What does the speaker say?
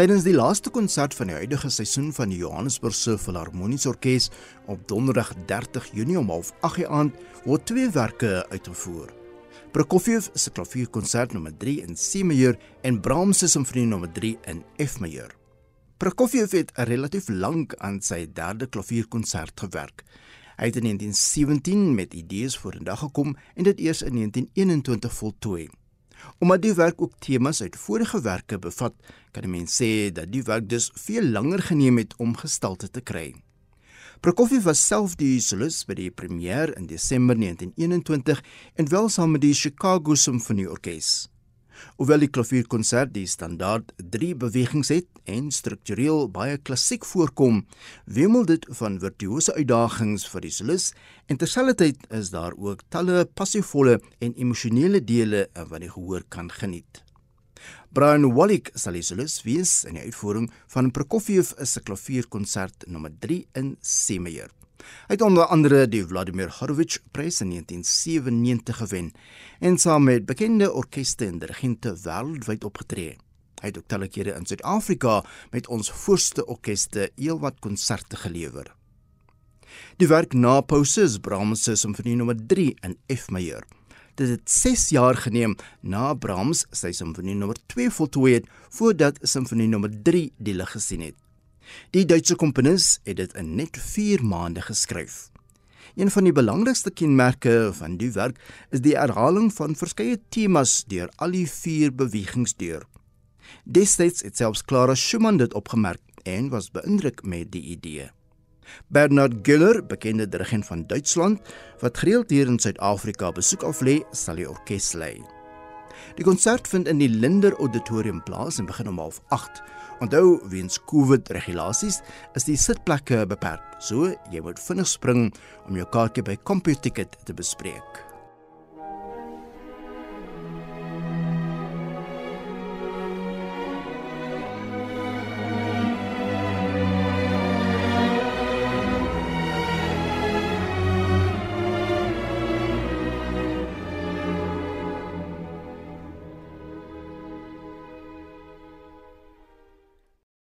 Tydens die laaste konsert van die huidige seisoen van die Johannesburgse Filharmoniese Orkees op Donderdag 30 Junie om 08:30 aand word twee werke uitgevoer. Prokofiev se klavierkonsert nommer 3 in C majeur en Brahms se simfonie nommer 3 in F majeur. Prokofiev het relatief lank aan sy derde klavierkonsert gewerk. Hy het in 1917 met idees vorendag gekom en dit eers in 1921 voltooi. Omdat die werk ook temas uit vorige werke bevat, kan die mens sê dat die werk dus veel langer geneem het om gestalte te kry. Prokofiev was self die solis by die premier in Desember 1921 en wel saam met die Chicago Symphony Orkees. Hoewel die klavierkonsert die standaard 3 bewegings het en struktureel baie klassiek voorkom, wemel dit van virtuose uitdagings vir die solis en terselfdertyd is daar ook talle passievolle en emosionele dele wat die gehoor kan geniet. Brian Wallick sal die solis wees in die uitvoering van Prokofiev se klavierkonsert nommer 3 in C majeur. Hy het onder andere die Vladimir Horowitz Prys in 1997 gewen en saam met bekende orkeste en dirigente wêreldwyd opgetree. Hy het ook talle kere in Suid-Afrika met ons voorste orkeste heelwat konserte gelewer. Die werk na Pause is Brahms se Simfonie nommer 3 in F majeur. Dit het 6 jaar geneem na Brahms sy Simfonie nommer 2 voltooi het voordat Simfonie nommer 3 die lig gesien het. Die Duitse komponis het dit in net 4 maande geskryf. Een van die belangrikste kenmerke van die werk is die herhaling van verskeie temas deur al die 4 bewegings deur. Destyds het selfs Clara Schumann dit opgemerk en was beïndruk met die idee. Bernard Güller, bekende dirigent van Duitsland, wat gereeld hier in Suid-Afrika besoek aflê, sal die orkes lei. Die konsert vind in die Linder Auditorium plaas en begin om 08:30. Onthou, weens COVID regulasies is die sitplekke beperk. So, jy moet vinnig spring om jou kaartjie by CompuTicket te bespreek.